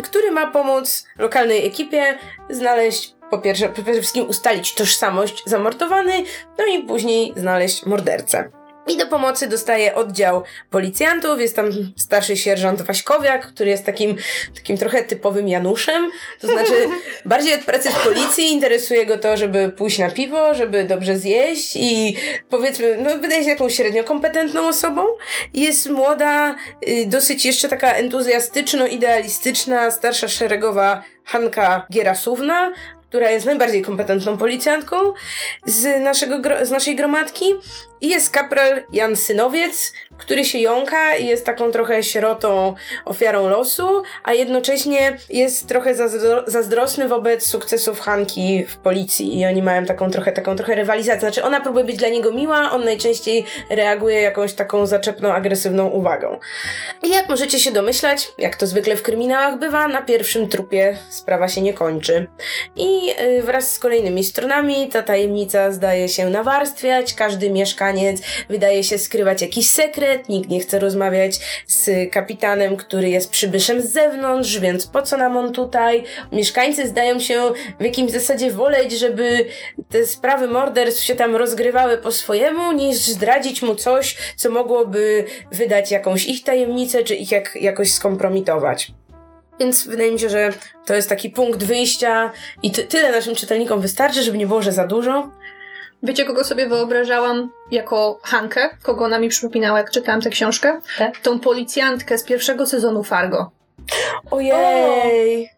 Który ma pomóc lokalnej ekipie znaleźć po pierwsze, przede wszystkim ustalić tożsamość zamordowanej, no i później znaleźć mordercę. I do pomocy dostaje oddział policjantów, jest tam starszy sierżant Waśkowiak, który jest takim, takim trochę typowym Januszem, to znaczy bardziej od pracy w policji interesuje go to, żeby pójść na piwo, żeby dobrze zjeść i powiedzmy, no wydaje się jakąś średnio kompetentną osobą. Jest młoda, y, dosyć jeszcze taka entuzjastyczno-idealistyczna, starsza szeregowa Hanka Gierasówna, która jest najbardziej kompetentną policjantką z, naszego, z naszej gromadki I jest kapral Jan Synowiec, który się jąka i jest taką trochę sierotą, ofiarą losu, a jednocześnie jest trochę zazdro zazdrosny wobec sukcesów Hanki w policji i oni mają taką trochę, taką trochę rywalizację. Znaczy ona próbuje być dla niego miła, on najczęściej reaguje jakąś taką zaczepną, agresywną uwagą. I jak możecie się domyślać, jak to zwykle w kryminałach bywa, na pierwszym trupie sprawa się nie kończy. I yy, wraz z kolejnymi stronami ta tajemnica zdaje się nawarstwiać, każdy mieszkaniec wydaje się skrywać jakiś sekret, nikt nie chce rozmawiać z kapitanem, który jest przybyszem z zewnątrz, więc po co nam on tutaj? Mieszkańcy zdają się w jakimś zasadzie woleć, żeby te sprawy morderstw się tam rozgrywały po swojemu, niż zdradzić mu coś, co mogłoby wydać jakąś ich tajemnicę, czy ich jak, jakoś skompromitować. Więc wydaje mi się, że to jest taki punkt wyjścia i ty tyle naszym czytelnikom wystarczy, żeby nie było, że za dużo. Wiecie, kogo sobie wyobrażałam jako Hankę? Kogo ona mi przypominała, jak czytałam tę książkę? Tak. Tą policjantkę z pierwszego sezonu Fargo. Ojej!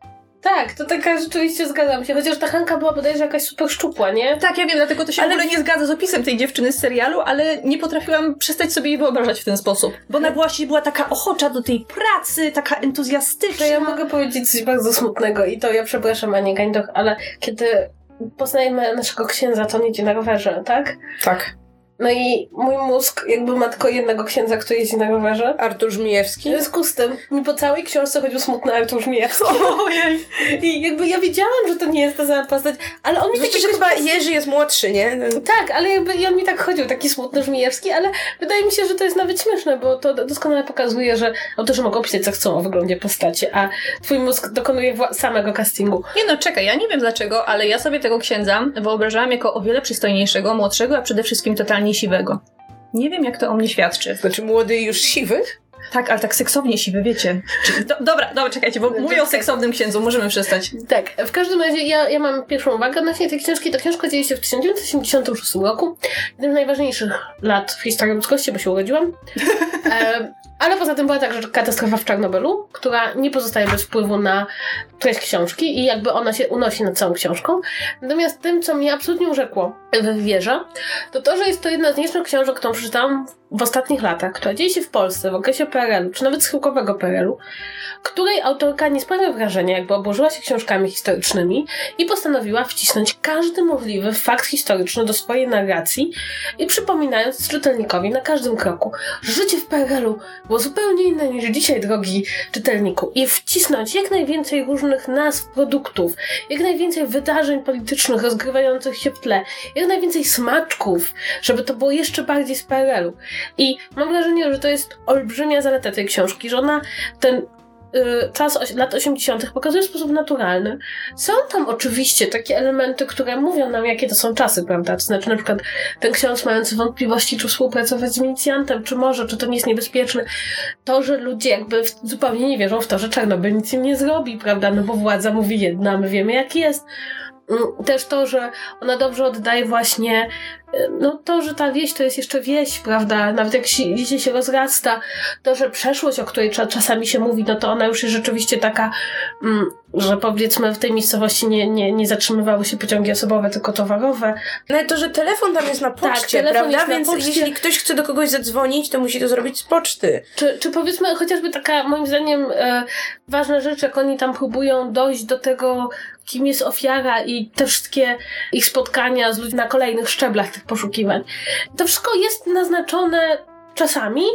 Tak, to taka rzeczywiście zgadzam się. Chociaż ta Hanka była bodajże jakaś super szczupła, nie? Tak, ja wiem, dlatego to się Ale- w ogóle nie zgadza z opisem tej dziewczyny z serialu, ale nie potrafiłam przestać sobie jej wyobrażać w ten sposób. Bo ona właśnie była taka ochocza do tej pracy, taka entuzjastyczna. To ja mogę powiedzieć coś bardzo smutnego i to ja przepraszam Anię Gańdoch, ale kiedy poznajemy naszego księdza, to on jedzie na rowerze, tak? Tak. No i mój mózg jakby ma tylko jednego księdza, który jeździ na rowerze. Artur W Żmijewski. związku z tym mi po całej książce chodził smutny Artur Żmijewski. Ojej. I jakby ja wiedziałam, że to nie jest ta sama postać, ale on mi Zwłaszcza, taki że chyba Jerzy jest młodszy, nie? Tak, ale jakby i on mi tak chodził, taki smutny Żmijewski, ale wydaje mi się, że to jest nawet śmieszne, bo to doskonale pokazuje, że autorzy mogą pisać co chcą o wyglądzie postaci, a twój mózg dokonuje samego castingu. Nie no, czekaj, ja nie wiem dlaczego, ale ja sobie tego księdza wyobrażałam jako o wiele przystojniejszego, młodszego, a przede wszystkim totalnie siwego. Nie wiem, jak to o mnie świadczy. Znaczy młody i już siwy? Tak, ale tak seksownie siwy, wiecie. Do, dobra, dobra, czekajcie, bo mówię o seksownym księdzu, możemy przestać. Tak, w każdym razie ja, ja mam pierwszą uwagę odnośnie tej książki. Ta książka dzieje się w 1986 roku, jednym z najważniejszych lat w historii ludzkości, bo się urodziłam. E, ale poza tym była także katastrofa w Czarnobylu, która nie pozostaje bez wpływu na treść książki i jakby ona się unosi nad całą książką. Natomiast tym, co mnie absolutnie urzekło w wieżę, to to, że jest to jedna z nielicznych książek, którą przeczytałam w ostatnich latach, która dzieje się w Polsce, w okresie PRL-u, czy nawet schyłkowego PRL-u, której autorka nie sprawia wrażenia, jakby obłożyła się książkami historycznymi i postanowiła wcisnąć każdy możliwy fakt historyczny do swojej narracji i przypominając czytelnikowi na każdym kroku, że życie w PRL-u było zupełnie inne niż dzisiaj, drogi czytelniku, i wcisnąć jak najwięcej różnych nazw produktów, jak najwięcej wydarzeń politycznych rozgrywających się w tle, jak najwięcej smaczków, żeby to było jeszcze bardziej z PRL-u. I mam wrażenie, że to jest olbrzymia zaleta tej książki, że ona ten y, czas lat 80. pokazuje w sposób naturalny. Są tam oczywiście takie elementy, które mówią nam, jakie to są czasy, prawda? To znaczy na przykład ten ksiądz mający wątpliwości, czy współpracować z milicjantem, czy może, czy to nie jest niebezpieczne. To, że ludzie jakby zupełnie nie wierzą w to, że Czarnobyl nic im nie zrobi, prawda? No bo władza mówi jedno, a my wiemy jak jest. Mm, Też to, że ona dobrze oddaje właśnie no to, że ta wieś to jest jeszcze wieś, prawda? Nawet jak się, się rozrasta, to, że przeszłość, o której cza- czasami się mówi, no to ona już jest rzeczywiście taka, mm, że powiedzmy w tej miejscowości nie, nie, nie zatrzymywały się pociągi osobowe, tylko towarowe. Nawet to, że telefon tam jest na poczcie, telefon prawda? Więc poczcie. jeśli ktoś chce do kogoś zadzwonić, to musi to zrobić z poczty. Czy, czy powiedzmy chociażby taka, moim zdaniem, e, ważna rzecz, jak oni tam próbują dojść do tego, kim jest ofiara i te wszystkie ich spotkania z ludźmi na kolejnych szczeblach poszukiwań. To wszystko jest naznaczone czasami,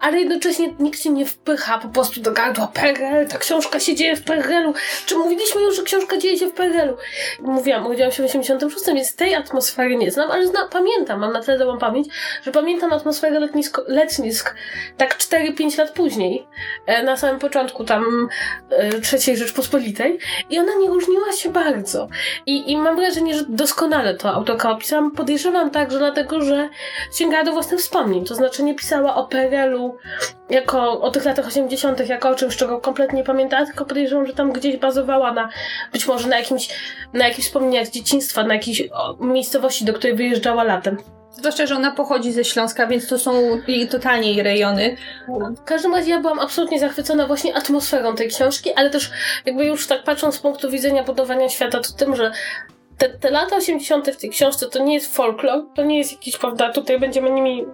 ale jednocześnie nikt się nie wpycha po prostu do gardła PRL, ta książka się dzieje w PRL-u. Czy mówiliśmy już, że książka dzieje się w PRL-u? Mówiłam, urodziłam się w 86, więc tej atmosfery nie znam, ale zna, pamiętam, mam na tyle dobrą pamięć, że pamiętam atmosferę letnisko, letnisk tak 4-5 lat później, e, na samym początku tam e, trzeciej Rzeczpospolitej i ona nie różniła się bardzo. I, I mam wrażenie, że doskonale to autorka opisałam. Podejrzewam także dlatego, że sięgała do własnych wspomnień, to znaczy nie pisała o PRL-u jako o tych latach 80. jako o czymś, czego kompletnie nie pamiętała, tylko podejrzewam, że tam gdzieś bazowała na być może na jakimś, na jakichś wspomnieniach z dzieciństwa, na jakiejś miejscowości, do której wyjeżdżała latem. Zwłaszcza, że ona pochodzi ze Śląska, więc to są jej, totalnie jej rejony. W każdym razie ja byłam absolutnie zachwycona właśnie atmosferą tej książki, ale też jakby już tak patrząc z punktu widzenia budowania świata, to tym, że te, te lata 80. w tej książce to nie jest folklor, to nie jest jakiś, prawda, tutaj będziemy nimi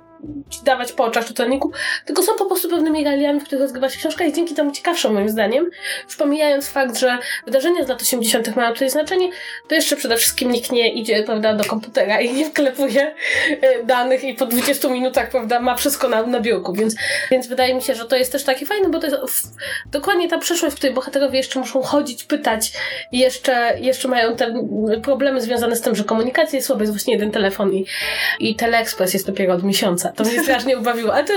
ci dawać po oczach czytelniku, tylko są po prostu pewnymi realiami, w których rozgrywa się książka i dzięki temu ciekawszą moim zdaniem. Już pomijając fakt, że wydarzenia z lat 80. mają tutaj znaczenie, to jeszcze przede wszystkim nikt nie idzie, prawda, do komputera i nie wklepuje e, danych i po 20 minutach, prawda, ma wszystko na, na biurku, więc, więc wydaje mi się, że to jest też takie fajne, bo to jest w, dokładnie ta przeszłość, w której bohaterowie jeszcze muszą chodzić, pytać i jeszcze, jeszcze mają te problemy związane z tym, że komunikacja jest słaba, jest właśnie jeden telefon i, i teleekspres jest dopiero od miesiąca. To mnie strasznie ubawiło. Ale to,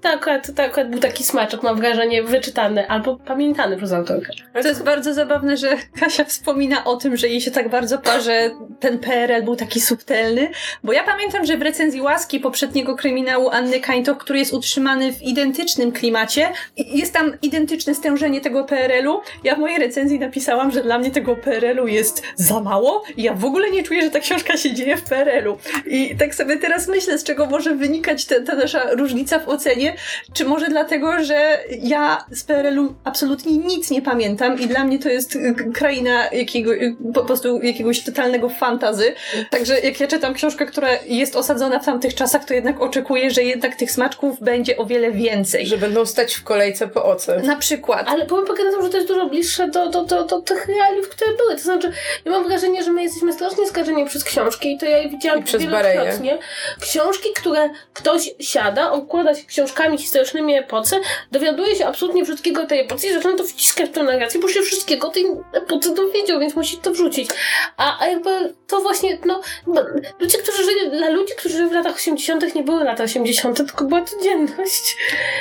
to, akurat, to akurat był taki smaczek, mam wrażenie, wyczytany albo pamiętany przez autorkę. To jest bardzo zabawne, że Kasia wspomina o tym, że jej się tak bardzo parzy ten PRL był taki subtelny, bo ja pamiętam, że w recenzji Łaski poprzedniego kryminału Anny Kańtoch, który jest utrzymany w identycznym klimacie, jest tam identyczne stężenie tego PRL-u. Ja w mojej recenzji napisałam, że dla mnie tego PRL-u jest za mało i ja w ogóle nie czuję, że ta książka się dzieje w PRL-u. I tak sobie teraz myślę, z czego może wynikać ta, ta nasza różnica w ocenie, czy może dlatego, że ja z PRL-u absolutnie nic nie pamiętam i dla mnie to jest y, kraina jakiego, y, po prostu jakiegoś totalnego fantazy. Także jak ja czytam książkę, która jest osadzona w tamtych czasach, to jednak oczekuję, że jednak tych smaczków będzie o wiele więcej. Że będą stać w kolejce po oce. Na przykład. Ale powiem pogadam, że to jest dużo bliższe do, do, do, do tych realiów, które były. To znaczy, ja mam wrażenie, że my jesteśmy strasznie skażeni przez książki i to ja je widziałam I przez wielokrotnie. Książki, które ktoś siada, okłada się książkami historycznymi epoce, dowiaduje się absolutnie wszystkiego o tej epoce i zaczyna to wciskać w tę narrację, bo się wszystkiego o tej epoce dowiedział, więc musi to wrzucić. A, a jakby to właśnie, no, ludzie, którzy żyli, dla ludzi, którzy żyli w latach 80. nie były lata 80., tylko była codzienność.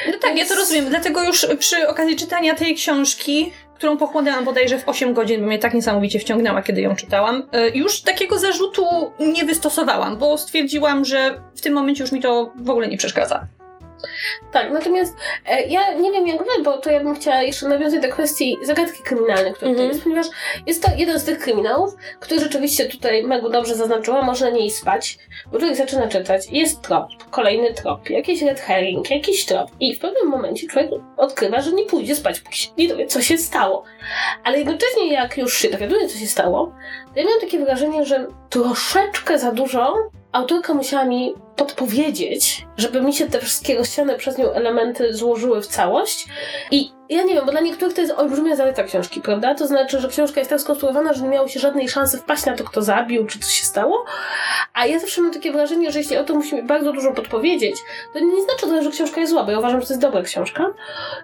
No tak, ja to rozumiem. Dlatego już przy okazji czytania tej książki którą pochłonęłam bodajże w 8 godzin, bo mnie tak niesamowicie wciągnęła, kiedy ją czytałam. E, już takiego zarzutu nie wystosowałam, bo stwierdziłam, że w tym momencie już mi to w ogóle nie przeszkadza. Tak, natomiast e, ja nie wiem jak wy, bo to ja bym chciała jeszcze nawiązać do kwestii zagadki kryminalnej, która mm -hmm. jest, ponieważ jest to jeden z tych kryminałów, który rzeczywiście tutaj Megu dobrze zaznaczyła, można nie spać, bo człowiek zaczyna czytać, jest trop, kolejny trop, jakiś red herring, jakiś trop i w pewnym momencie człowiek odkrywa, że nie pójdzie spać, póki się nie dowie, co się stało. Ale jednocześnie jak już się dowiaduje, co się stało, to ja miałam takie wrażenie, że troszeczkę za dużo autorka musiała mi podpowiedzieć, żeby mi się te wszystkie rozsiane przez nią elementy złożyły w całość. I ja nie wiem, bo dla niektórych to jest olbrzymia zaleta książki, prawda? To znaczy, że książka jest tak skonstruowana, że nie miało się żadnej szansy wpaść na to, kto zabił, czy co się stało. A ja zawsze mam takie wrażenie, że jeśli o to musi mi bardzo dużo podpowiedzieć, to nie znaczy to, że książka jest zła, bo ja uważam, że to jest dobra książka,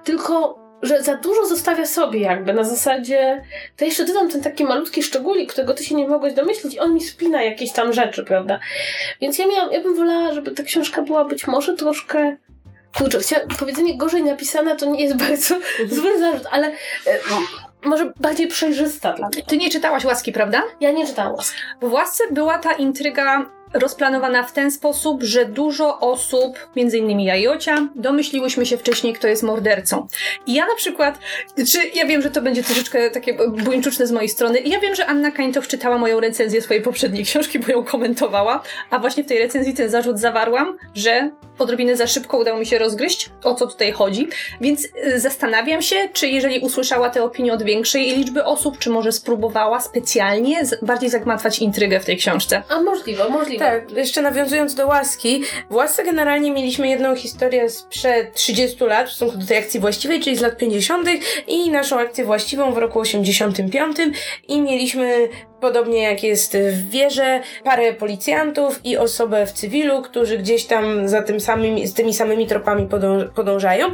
tylko że za dużo zostawia sobie jakby, na zasadzie to jeszcze dodam ten taki malutki szczególik, którego ty się nie mogłeś domyślić on mi spina jakieś tam rzeczy, prawda? Więc ja miałam, ja bym wolała, żeby ta książka była być może troszkę kurczę, chciałam, powiedzenie gorzej napisana to nie jest bardzo zły zarzut, ale e, może bardziej przejrzysta dla mnie. Ty nie czytałaś Łaski, prawda? Ja nie czytałam Łaski. Bo w Łasce była ta intryga rozplanowana w ten sposób, że dużo osób, między innymi ja i Ocia, domyśliłyśmy się wcześniej, kto jest mordercą. I ja na przykład, czy ja wiem, że to będzie troszeczkę takie buńczuczne z mojej strony, ja wiem, że Anna Kańtow czytała moją recenzję swojej poprzedniej książki, bo ją komentowała, a właśnie w tej recenzji ten zarzut zawarłam, że odrobinę za szybko udało mi się rozgryźć, o co tutaj chodzi, więc y, zastanawiam się, czy jeżeli usłyszała tę opinię od większej liczby osób, czy może spróbowała specjalnie bardziej zagmatwać intrygę w tej książce. A możliwe, możliwe. Tak, jeszcze nawiązując do łaski, w łasce generalnie mieliśmy jedną historię sprzed 30 lat w stosunku do tej akcji właściwej, czyli z lat 50. i naszą akcję właściwą w roku 85 i mieliśmy Podobnie jak jest w wieże, parę policjantów i osobę w cywilu, którzy gdzieś tam za tym samym, z tymi samymi tropami podąż podążają.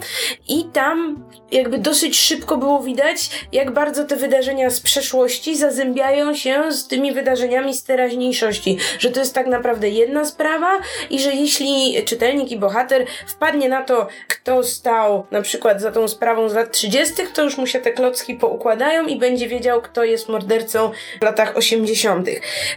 I tam jakby dosyć szybko było widać, jak bardzo te wydarzenia z przeszłości zazębiają się z tymi wydarzeniami z teraźniejszości. Że to jest tak naprawdę jedna sprawa i że jeśli czytelnik i bohater wpadnie na to, kto stał na przykład za tą sprawą z lat 30., to już mu się te klocki poukładają i będzie wiedział, kto jest mordercą w latach 80.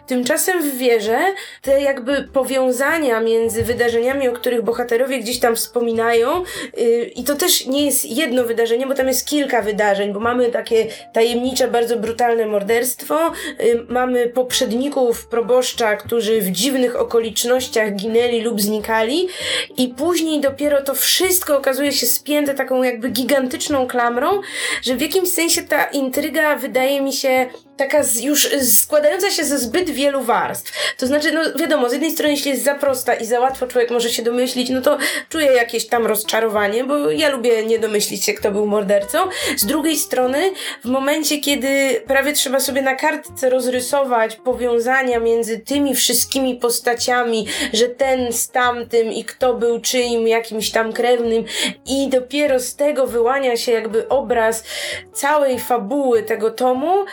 Tymczasem w wierze te jakby powiązania między wydarzeniami, o których bohaterowie gdzieś tam wspominają, yy, i to też nie jest jedno wydarzenie, bo tam jest kilka wydarzeń, bo mamy takie tajemnicze, bardzo brutalne morderstwo, yy, mamy poprzedników proboszcza, którzy w dziwnych okolicznościach ginęli lub znikali, i później dopiero to wszystko okazuje się spięte taką jakby gigantyczną klamrą, że w jakimś sensie ta intryga wydaje mi się taka z, już składająca się ze zbyt wielu warstw. To znaczy, no wiadomo, z jednej strony, jeśli jest za prosta i za łatwo człowiek może się domyślić, no to czuję jakieś tam rozczarowanie, bo ja lubię nie domyślić się, kto był mordercą. Z drugiej strony, w momencie, kiedy prawie trzeba sobie na kartce rozrysować powiązania między tymi wszystkimi postaciami, że ten z tamtym i kto był czyim jakimś tam krewnym i dopiero z tego wyłania się jakby obraz całej fabuły tego tomu,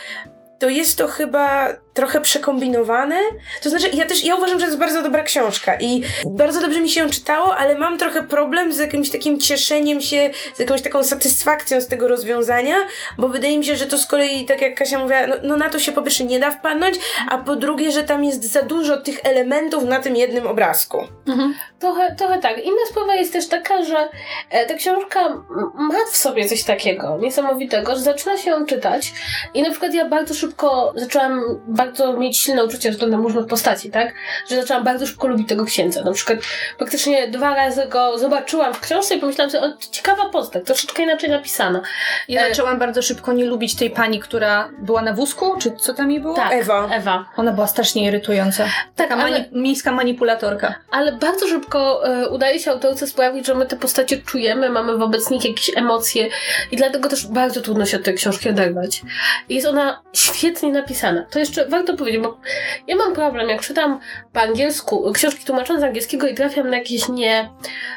to jest to chyba trochę przekombinowane. To znaczy, ja też, ja uważam, że to jest bardzo dobra książka i bardzo dobrze mi się ją czytało, ale mam trochę problem z jakimś takim cieszeniem się, z jakąś taką satysfakcją z tego rozwiązania, bo wydaje mi się, że to z kolei, tak jak Kasia mówiła, no, no na to się po pierwsze nie da wpadnąć, a po drugie, że tam jest za dużo tych elementów na tym jednym obrazku. Mhm. Trochę, trochę tak. Inna sprawa jest też taka, że e, ta książka ma w sobie coś takiego niesamowitego, że zaczyna się ją czytać i na przykład ja bardzo szybko zaczęłam bardzo mieć silne uczucie względem różnych postaci, tak? Że zaczęłam bardzo szybko lubić tego księcia. Na przykład praktycznie dwa razy go zobaczyłam w książce i pomyślałam sobie, o, ciekawa postać, troszeczkę inaczej napisana. Ja e... zaczęłam bardzo szybko nie lubić tej pani, która była na wózku, czy co tam jej było? Tak, Ewa. Ewa. Ona była strasznie irytująca. Tak, Taka ale... mani miejska manipulatorka. Ale bardzo szybko e, udaje się autorce sprawić, że my te postacie czujemy, mamy wobec nich jakieś emocje i dlatego też bardzo trudno się od tej książki oderwać. Jest ona świetnie napisana. To jeszcze warto powiedzieć, bo ja mam problem, jak czytam po angielsku, książki tłumaczone z angielskiego i trafiam na jakieś nie,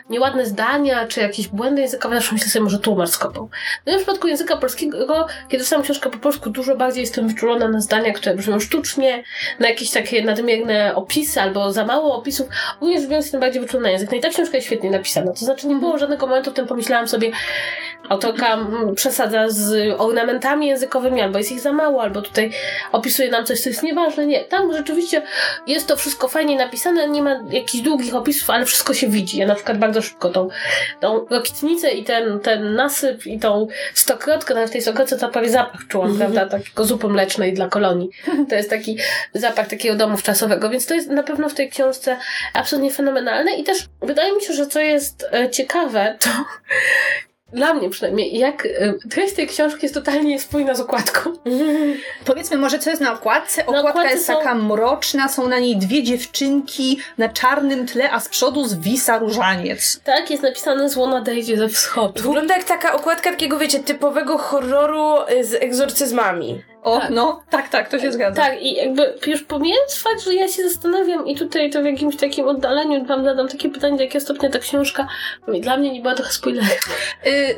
nieładne zdania, czy jakieś błędy językowe, zawsze myślę sobie, może tłumacz skopał. No i w przypadku języka polskiego, kiedy czytam książkę po polsku, dużo bardziej jestem wyczulona na zdania, które brzmią sztucznie, na jakieś takie nadmierne opisy, albo za mało opisów. Ogólnie rzecz biorąc, jestem bardziej wyczulona na język. No i ta książka jest świetnie napisana. To znaczy, nie było żadnego momentu, w którym pomyślałam sobie, autorka mm, przesadza z ornamentami językowymi, albo jest ich za mało, albo tutaj opisuje nam coś, co jest nieważne. Nie, tam rzeczywiście jest to wszystko fajnie napisane, nie ma jakichś długich opisów, ale wszystko się widzi. Ja na przykład bardzo szybko tą, tą rokitnicę i ten, ten nasyp i tą stokrotkę, nawet w tej stokrotce to prawie zapach czułam, -hmm. prawda, takiego zupy mlecznej dla kolonii. To jest taki zapach takiego domu wczasowego, więc to jest na pewno w tej książce absolutnie fenomenalne i też wydaje mi się, że co jest e, ciekawe, to dla mnie przynajmniej, jak y, treść tej książki jest totalnie niespójna z okładką. Mm. Powiedzmy może, co jest na okładce. Okładka na jest są... taka mroczna, są na niej dwie dziewczynki na czarnym tle, a z przodu zwisa różaniec. Tak, jest napisane zło nadejdzie ze wschodu. Wygląda jak taka okładka takiego, wiecie, typowego horroru y, z egzorcyzmami. O, tak. no, tak, tak, to się zgadza. Tak, i jakby już pomijając fakt, że ja się zastanawiam i tutaj to w jakimś takim oddaleniu wam zadam takie pytanie, do jakiego stopnia ta książka dla mnie nie była trochę spoilerem.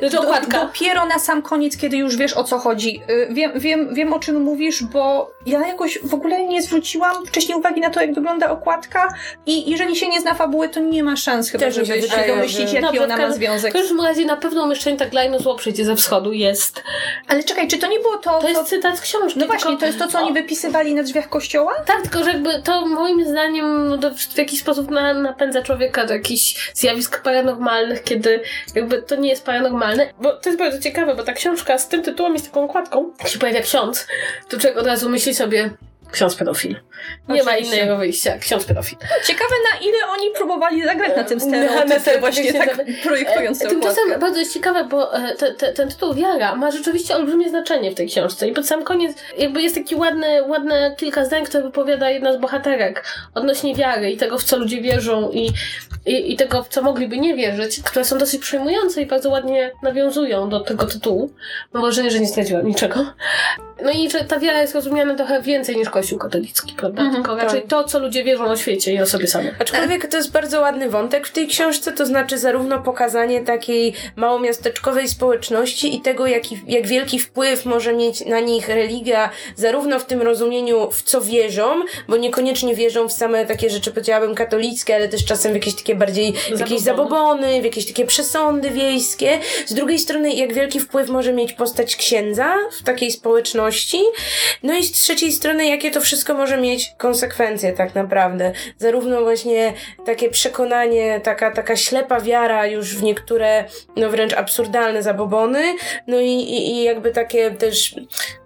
Yy, do, dopiero na sam koniec, kiedy już wiesz o co chodzi. Yy, wiem, wiem, wiem o czym mówisz, bo ja jakoś w ogóle nie zwróciłam wcześniej uwagi na to, jak wygląda okładka i jeżeli się nie zna fabuły, to nie ma szans chyba, Też żeby się, domyślić, jaki ona ma związek. W każdym razie na pewno umieszczenie tak Lajno zło przyjdzie ze wschodu jest. Ale czekaj, czy to nie było to... To jest cytat z książki. No właśnie, to jest to, co oni wypisywali na drzwiach kościoła? Tak, tylko że jakby to moim zdaniem w jakiś sposób na, napędza człowieka do jakichś zjawisk paranormalnych, kiedy jakby to nie jest paranormalne. Bo to jest bardzo ciekawe, bo ta książka z tym tytułem jest taką okładką, jak się pojawia ksiądz, to człowiek od razu myśli sobie ksiądz pedofil. Nie Oczywiście. ma innego wyjścia. Ksiądz pedofil. Ciekawe na ile oni próbowali zagrać na tym stereotypie, właśnie tak projektując tę Tymczasem bardzo jest ciekawe, bo e, te, te, ten tytuł Wiara ma rzeczywiście olbrzymie znaczenie w tej książce i pod sam koniec jakby jest taki ładny, ładne kilka zdań, które wypowiada jedna z bohaterek odnośnie wiary i tego, w co ludzie wierzą i, i, i tego, w co mogliby nie wierzyć, które są dosyć przejmujące i bardzo ładnie nawiązują do tego tytułu. Mam wrażenie, że nie zdradziłam niczego. No i że ta wiara jest rozumiana trochę więcej niż Kościół katolicki, prawda? -hmm, Tylko raczej tak. to, co ludzie wierzą o świecie i o sobie samym. Aczkolwiek to jest bardzo ładny wątek w tej książce, to znaczy zarówno pokazanie takiej małomiasteczkowej społeczności i tego, jaki, jak wielki wpływ może mieć na nich religia, zarówno w tym rozumieniu, w co wierzą, bo niekoniecznie wierzą w same takie rzeczy, powiedziałabym, katolickie, ale też czasem w jakieś takie bardziej, w jakieś zabobony, w jakieś takie przesądy wiejskie. Z drugiej strony, jak wielki wpływ może mieć postać księdza w takiej społeczności, no i z trzeciej strony, jakie to wszystko może mieć konsekwencje tak naprawdę. Zarówno właśnie takie przekonanie, taka, taka ślepa wiara już w niektóre, no wręcz absurdalne zabobony, no i, i, i jakby takie też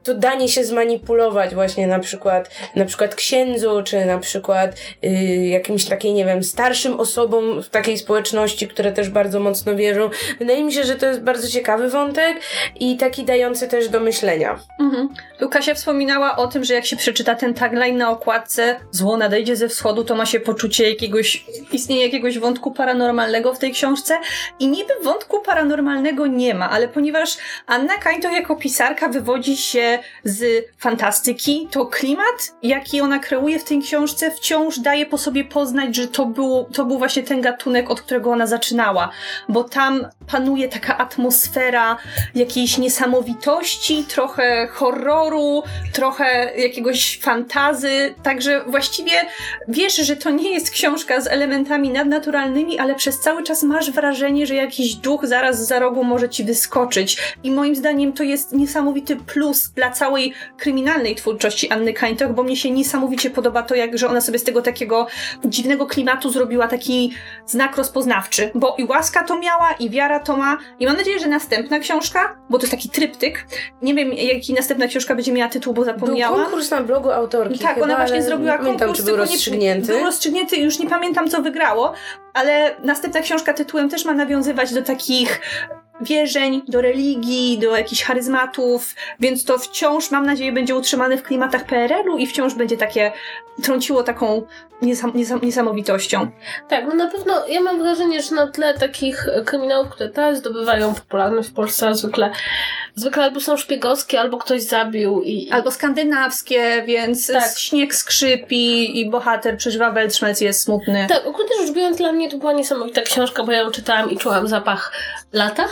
to danie się zmanipulować właśnie na przykład, na przykład księdzu, czy na przykład y, jakimś takiej, nie wiem, starszym osobom w takiej społeczności, które też bardzo mocno wierzą. Wydaje mi się, że to jest bardzo ciekawy wątek i taki dający też do myślenia. Mhm. Wspominała o tym, że jak się przeczyta ten tagline na okładce Zło nadejdzie ze wschodu, to ma się poczucie jakiegoś, istnienia jakiegoś wątku paranormalnego w tej książce i niby wątku paranormalnego nie ma, ale ponieważ Anna Kańto jako pisarka wywodzi się z fantastyki, to klimat, jaki ona kreuje w tej książce wciąż daje po sobie poznać, że to, było, to był właśnie ten gatunek, od którego ona zaczynała, bo tam panuje taka atmosfera jakiejś niesamowitości, trochę horroru, trochę jakiegoś fantazy, także właściwie wiesz, że to nie jest książka z elementami nadnaturalnymi, ale przez cały czas masz wrażenie, że jakiś duch zaraz za rogu może ci wyskoczyć. I moim zdaniem to jest niesamowity plus dla całej kryminalnej twórczości Anny Kańtoch, bo mnie się niesamowicie podoba to, jak, że ona sobie z tego takiego dziwnego klimatu zrobiła taki znak rozpoznawczy, bo i łaska to miała, i wiara to ma i mam nadzieję, że następna książka, bo to jest taki tryptyk, nie wiem jaki następna książka będzie miała tytuł, bo zapomniałam. Był konkurs na blogu autorki. Tak, chyba, ona właśnie zrobiła nie pamiętam, konkurs. czy był tylko nie- rozstrzygnięty. Był rozstrzygnięty, już nie pamiętam co wygrało, ale następna książka tytułem też ma nawiązywać do takich wierzeń, do religii, do jakichś charyzmatów, więc to wciąż, mam nadzieję, będzie utrzymane w klimatach PRL-u i wciąż będzie takie, trąciło taką niesam, niesam, niesamowitością. Tak, no na pewno ja mam wrażenie, że na tle takich kryminałów, które teraz zdobywają popularność w Polsce, zwykle, zwykle albo są szpiegowskie, albo ktoś zabił i... Albo skandynawskie, więc Tak. śnieg skrzypi i bohater przeżywa weltschmerz, jest smutny. Tak, ogólnie rzecz biorąc, dla mnie to była niesamowita książka, bo ja ją czytałam i czułam zapach lata,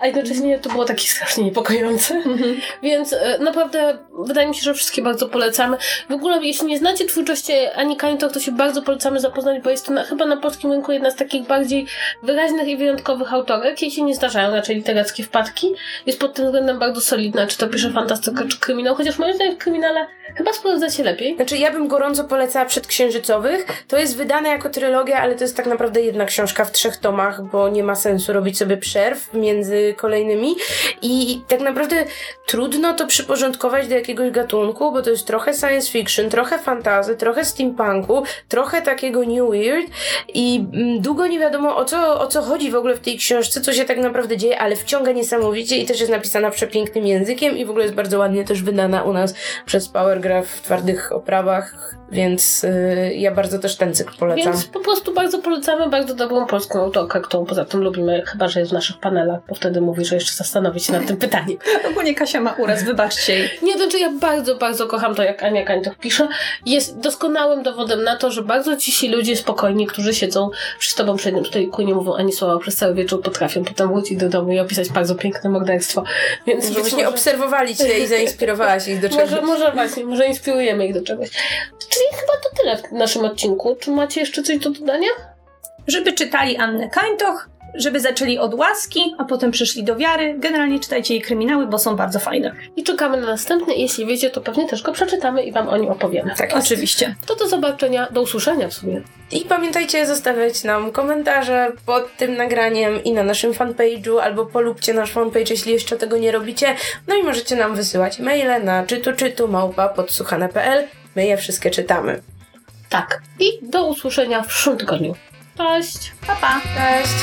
a jednocześnie to było takie strasznie niepokojące. Mhm. Więc e, naprawdę wydaje mi się, że wszystkie bardzo polecamy. W ogóle, jeśli nie znacie twórczości Ani Kańtok, to się bardzo polecamy zapoznać, bo jest to na, chyba na polskim rynku jedna z takich bardziej wyraźnych i wyjątkowych autorek. Jej się nie zdarzają raczej literackie wpadki. Jest pod tym względem bardzo solidna, czy to pisze fantastykę, czy kryminał, chociaż moim zdaniem w kryminale chyba sprawdza się lepiej. Znaczy, ja bym gorąco polecała Przedksiężycowych. To jest wydane jako trylogia, ale to jest tak naprawdę jedna książka w trzech tomach, bo nie ma sensu robić sobie przerw między kolejnymi. I tak naprawdę trudno to przyporządkować do jakiegoś gatunku, bo to jest trochę science fiction, trochę fantazy, trochę steampunku, trochę takiego new weird i mm, długo nie wiadomo o co, o co chodzi w ogóle w tej książce, co się tak naprawdę dzieje, ale wciąga niesamowicie i też jest napisana przepięknym językiem i w ogóle jest bardzo ładnie też wydana u nas przez Powergraph w twardych oprawach, więc y, ja bardzo też ten cykl polecam. Więc po prostu bardzo polecamy bardzo dobrą polską autorkę, którą poza tym lubimy, chyba że jest w naszych panelach, bo wtedy mówi, że jeszcze zastanowi się nad tym pytaniem. Ogólnie Kasia ma uraz, wybaczcie jej. Nie, to znaczy ja bardzo, bardzo kocham to, jak Ania Kańtoch pisze. Jest doskonałym dowodem na to, że bardzo cisi ludzie spokojni, którzy siedzą przy tobą przy jednym stoliku nie mówią ani słowa przez cały wieczór, potrafią potem wrócić do domu i opisać bardzo piękne morderstwo. Więc być Żebyśmy może- obserwowali cię i zainspirowałaś ich do czegoś. Może, może właśnie, może inspirujemy ich do czegoś. Czyli chyba to tyle w naszym odcinku. Czy macie jeszcze coś do dodania? Żeby czytali Annę Kańtoch, żeby zaczęli od łaski, a potem przyszli do wiary. Generalnie czytajcie jej kryminały, bo są bardzo fajne. I czekamy na następny. Jeśli wiecie, to pewnie też go przeczytamy i wam o nim opowiemy. Tak jest. Oczywiście. To do zobaczenia, do usłyszenia w sumie. I pamiętajcie zostawiać nam komentarze pod tym nagraniem i na naszym fanpage'u, albo polubcie nasz fanpage, jeśli jeszcze tego nie robicie. No i możecie nam wysyłać maile na czytu małpa podsłuchane.pl. My je wszystkie czytamy. Tak. I do usłyszenia w przyszłym tygodniu. Cześć. Pa, pa. Cześć.